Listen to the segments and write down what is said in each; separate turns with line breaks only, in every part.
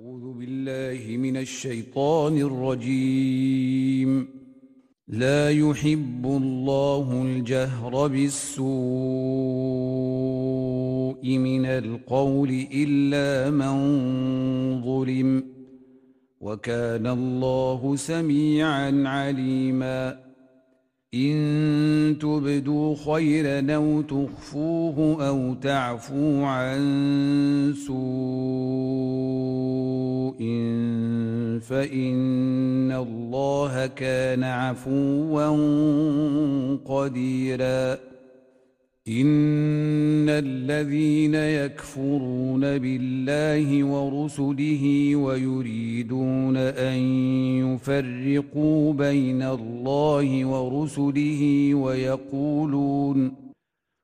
أعوذ بالله من الشيطان الرجيم لا يحب الله الجهر بالسوء من القول إلا من ظلم وكان الله سميعا عليماً ان تبدوا خيرا او تخفوه او تعفو عن سوء فان الله كان عفوا قديرا ان الذين يكفرون بالله ورسله ويريدون ان يفرقوا بين الله ورسله ويقولون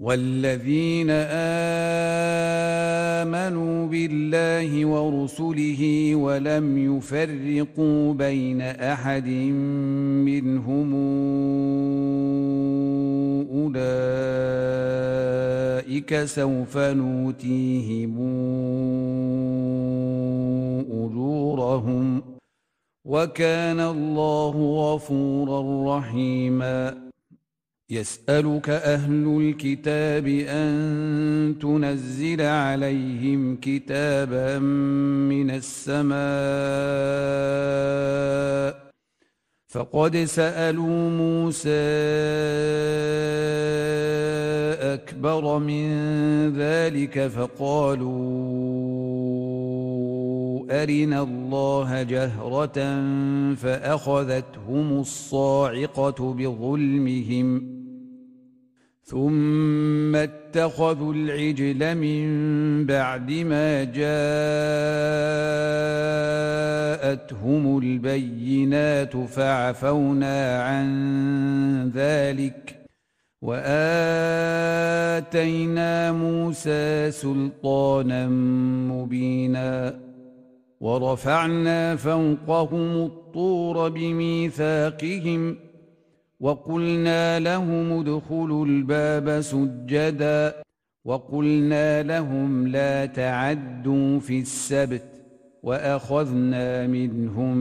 والذين امنوا بالله ورسله ولم يفرقوا بين احد منهم اولئك سوف نؤتيهم اجورهم وكان الله غفورا رحيما يسألك أهل الكتاب أن تنزل عليهم كتابا من السماء فقد سالوا موسى اكبر من ذلك فقالوا ارنا الله جهره فاخذتهم الصاعقه بظلمهم ثم اتخذوا العجل من بعد ما جاءتهم البينات فعفونا عن ذلك واتينا موسى سلطانا مبينا ورفعنا فوقهم الطور بميثاقهم وقلنا لهم ادخلوا الباب سجدا وقلنا لهم لا تعدوا في السبت واخذنا منهم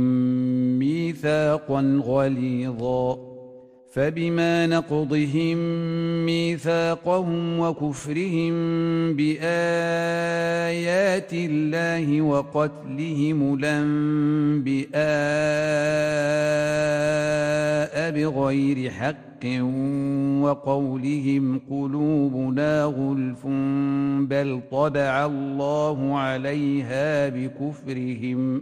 ميثاقا غليظا فبما نقضهم ميثاقهم وكفرهم بايات الله وقتلهم الانبياء بغير حق وقولهم قلوبنا غلف بل طبع الله عليها بكفرهم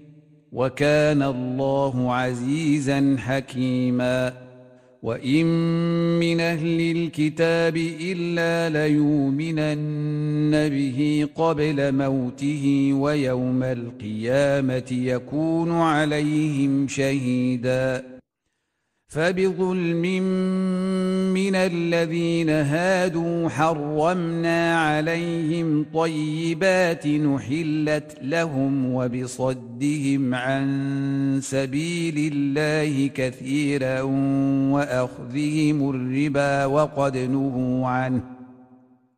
وكان الله عزيزا حكيما وان من اهل الكتاب الا ليؤمنن به قبل موته ويوم القيامه يكون عليهم شهيدا فبظلم من الذين هادوا حرمنا عليهم طيبات نحلت لهم وبصدهم عن سبيل الله كثيرا واخذهم الربا وقد نهوا عنه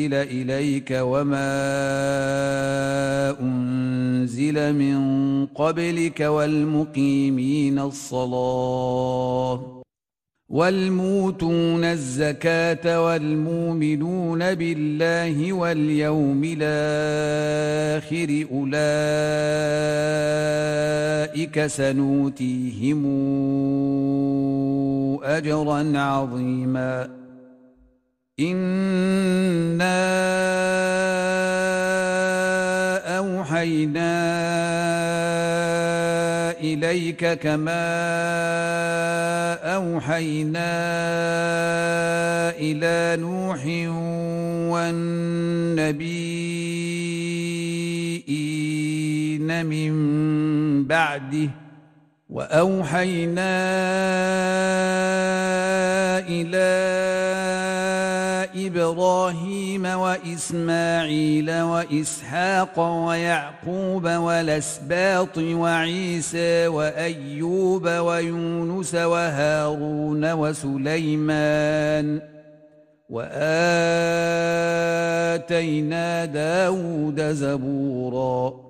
أنزل إليك وما أنزل من قبلك والمقيمين الصلاة والموتون الزكاة والمؤمنون بالله واليوم الآخر أولئك سنوتيهم أجرا عظيماً إنا أوحينا إليك كما أوحينا إلى نوح والنبيين من بعده وأوحينا إلى إبراهيم وإسماعيل وإسحاق ويعقوب والأسباط وعيسى وأيوب ويونس وهارون وسليمان وآتينا داود زبوراً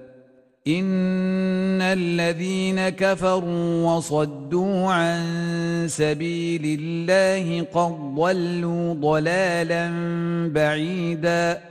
ان الذين كفروا وصدوا عن سبيل الله قد ضلوا ضلالا بعيدا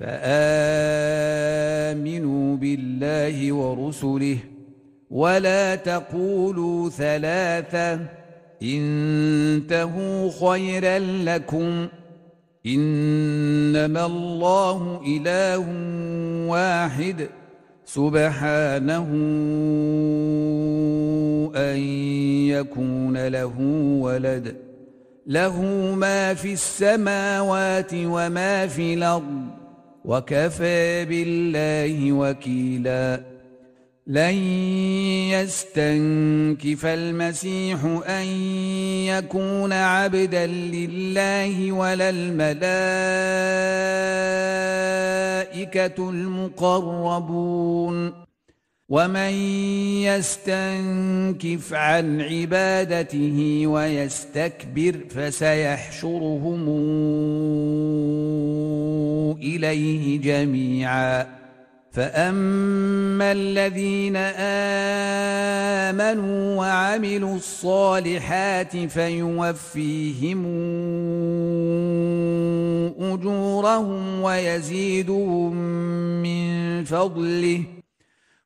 فامنوا بالله ورسله ولا تقولوا ثلاثه انتهوا خيرا لكم انما الله اله واحد سبحانه ان يكون له ولد له ما في السماوات وما في الارض وكفى بالله وكيلا لن يستنكف المسيح ان يكون عبدا لله ولا الملائكه المقربون ومن يستنكف عن عبادته ويستكبر فسيحشرهم اليه جميعا فاما الذين امنوا وعملوا الصالحات فيوفيهم اجورهم ويزيدهم من فضله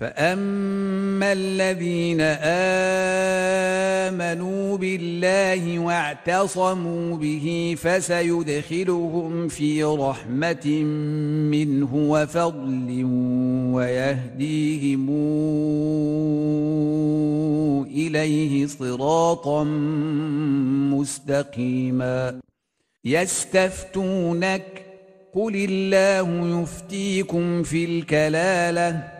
فاما الذين امنوا بالله واعتصموا به فسيدخلهم في رحمه منه وفضل ويهديهم اليه صراطا مستقيما يستفتونك قل الله يفتيكم في الكلاله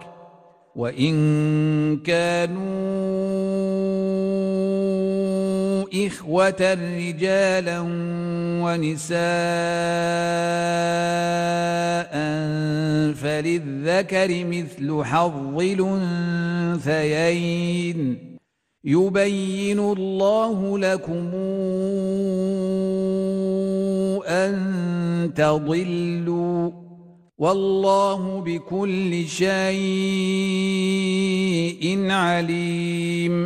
وان كانوا اخوه رجالا ونساء فللذكر مثل حظ الانثيين يبين الله لكم ان تضلوا والله بكل شيء عليم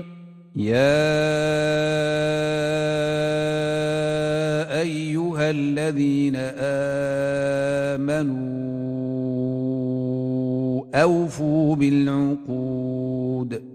يا ايها الذين امنوا اوفوا بالعقود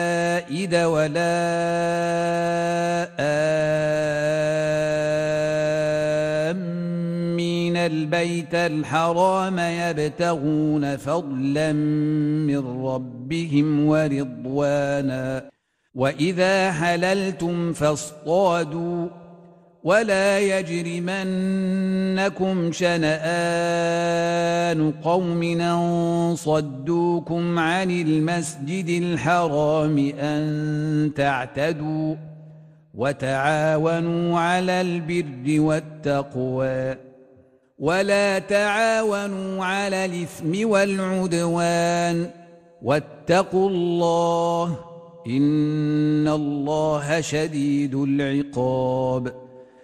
الشدائد ولا آمين البيت الحرام يبتغون فضلا من ربهم ورضوانا وإذا حللتم فاصطادوا ولا يجرمنكم شنآن قوم أن صدوكم عن المسجد الحرام أن تعتدوا وتعاونوا على البر والتقوى ولا تعاونوا على الإثم والعدوان واتقوا الله إن الله شديد العقاب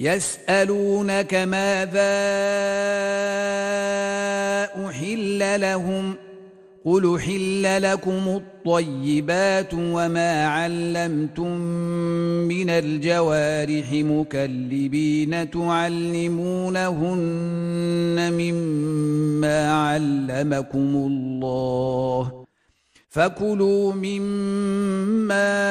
يسالونك ماذا احل لهم قل احل لكم الطيبات وما علمتم من الجوارح مكلبين تعلمونهن مما علمكم الله فكلوا مما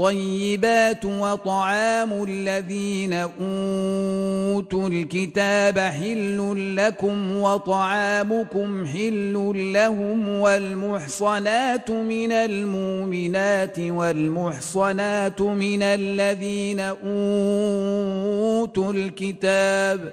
الطيبات وطعام الذين اوتوا الكتاب حل لكم وطعامكم حل لهم والمحصنات من المؤمنات والمحصنات من الذين اوتوا الكتاب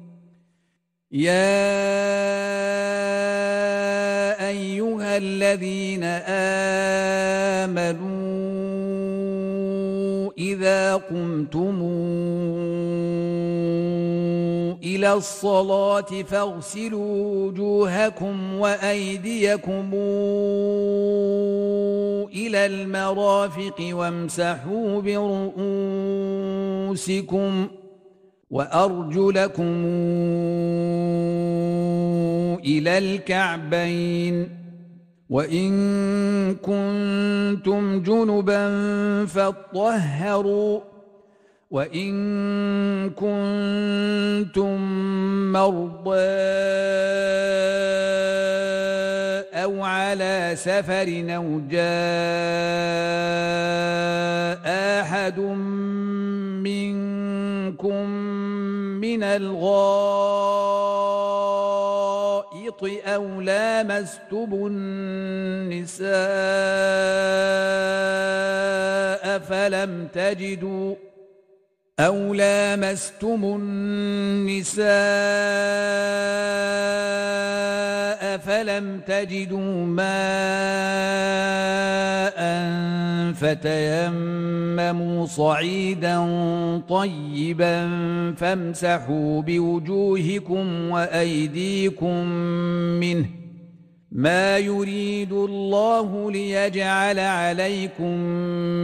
يا ايها الذين امنوا اذا قمتم الى الصلاه فاغسلوا وجوهكم وايديكم الى المرافق وامسحوا برؤوسكم وارجلكم الى الكعبين وان كنتم جنبا فاطهروا وان كنتم مرضى او على سفر او جاء احد منكم من الغائط أو لامستم النساء فلم تجدوا أو لامستم النساء فلم تجدوا ماء فتيمموا صعيدا طيبا فامسحوا بوجوهكم وأيديكم منه ما يريد الله ليجعل عليكم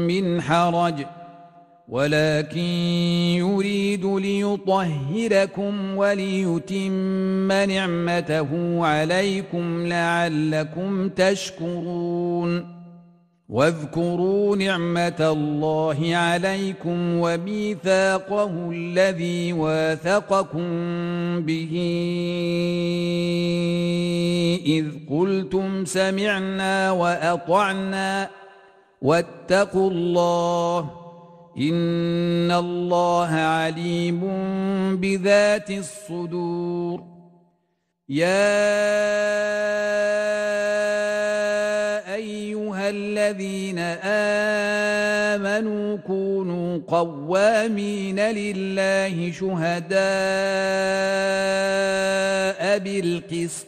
من حرج ۖ ولكن يريد ليطهركم وليتم نعمته عليكم لعلكم تشكرون واذكروا نعمه الله عليكم وميثاقه الذي واثقكم به اذ قلتم سمعنا واطعنا واتقوا الله ان الله عليم بذات الصدور يا ايها الذين امنوا كونوا قوامين لله شهداء بالقسط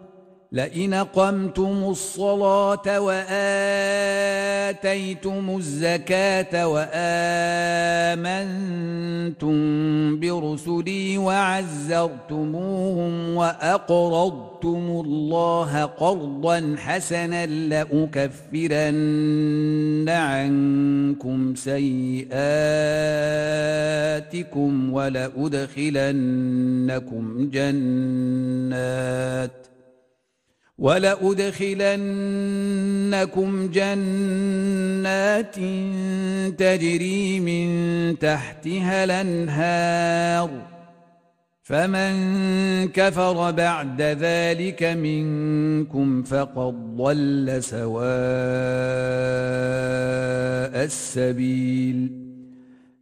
لئن قمتم الصلاه واتيتم الزكاه وامنتم برسلي وعزرتموهم واقرضتم الله قرضا حسنا لاكفرن عنكم سيئاتكم ولادخلنكم جنات ولأدخلنكم جنات تجري من تحتها الأنهار فمن كفر بعد ذلك منكم فقد ضل سواء السبيل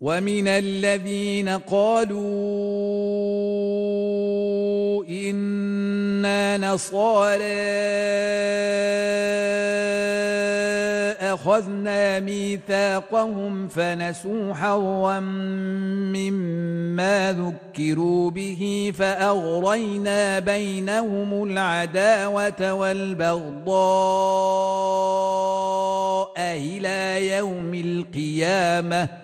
ومن الذين قالوا انا نصارى اخذنا ميثاقهم فنسوا حظا مما ذكروا به فاغرينا بينهم العداوه والبغضاء الى يوم القيامه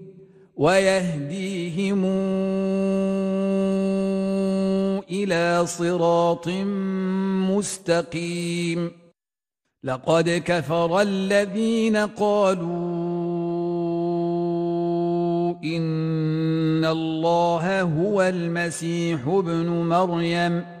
ويهديهم الى صراط مستقيم لقد كفر الذين قالوا ان الله هو المسيح ابن مريم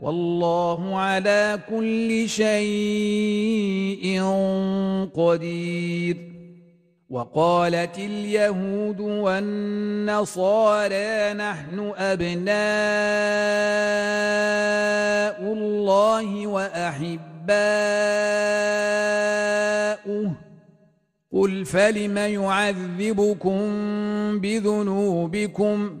والله على كل شيء قدير وقالت اليهود والنصارى نحن ابناء الله واحباؤه قل فلم يعذبكم بذنوبكم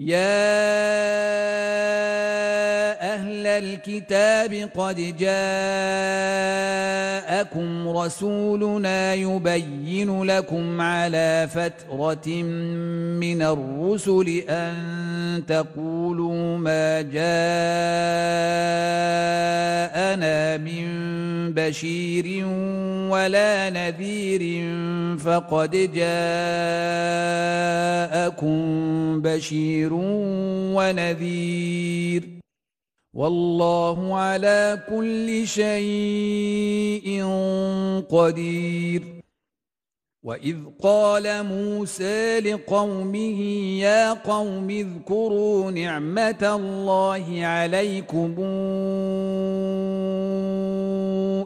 يا اهل الكتاب قد جاءكم رسولنا يبين لكم على فتره من الرسل ان تقولوا ما جاءنا من بشير ولا نذير فقد جاءكم بشير ونذير والله على كل شيء قدير واذ قال موسى لقومه يا قوم اذكروا نعمه الله عليكم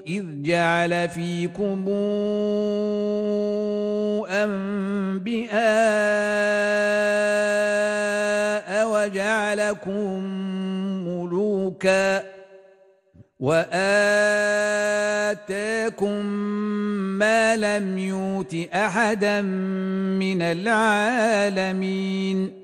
إذ جعل فيكم أنبئاء وجعلكم ملوكا وآتاكم ما لم يوت أحدا من العالمين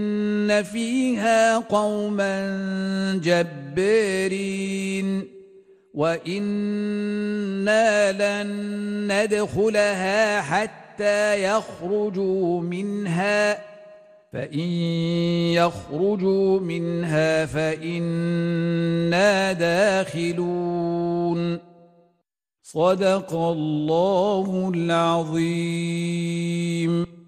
فيها قوما جبارين وإنا لن ندخلها حتى يخرجوا منها فإن يخرجوا منها فإنا داخلون صدق الله العظيم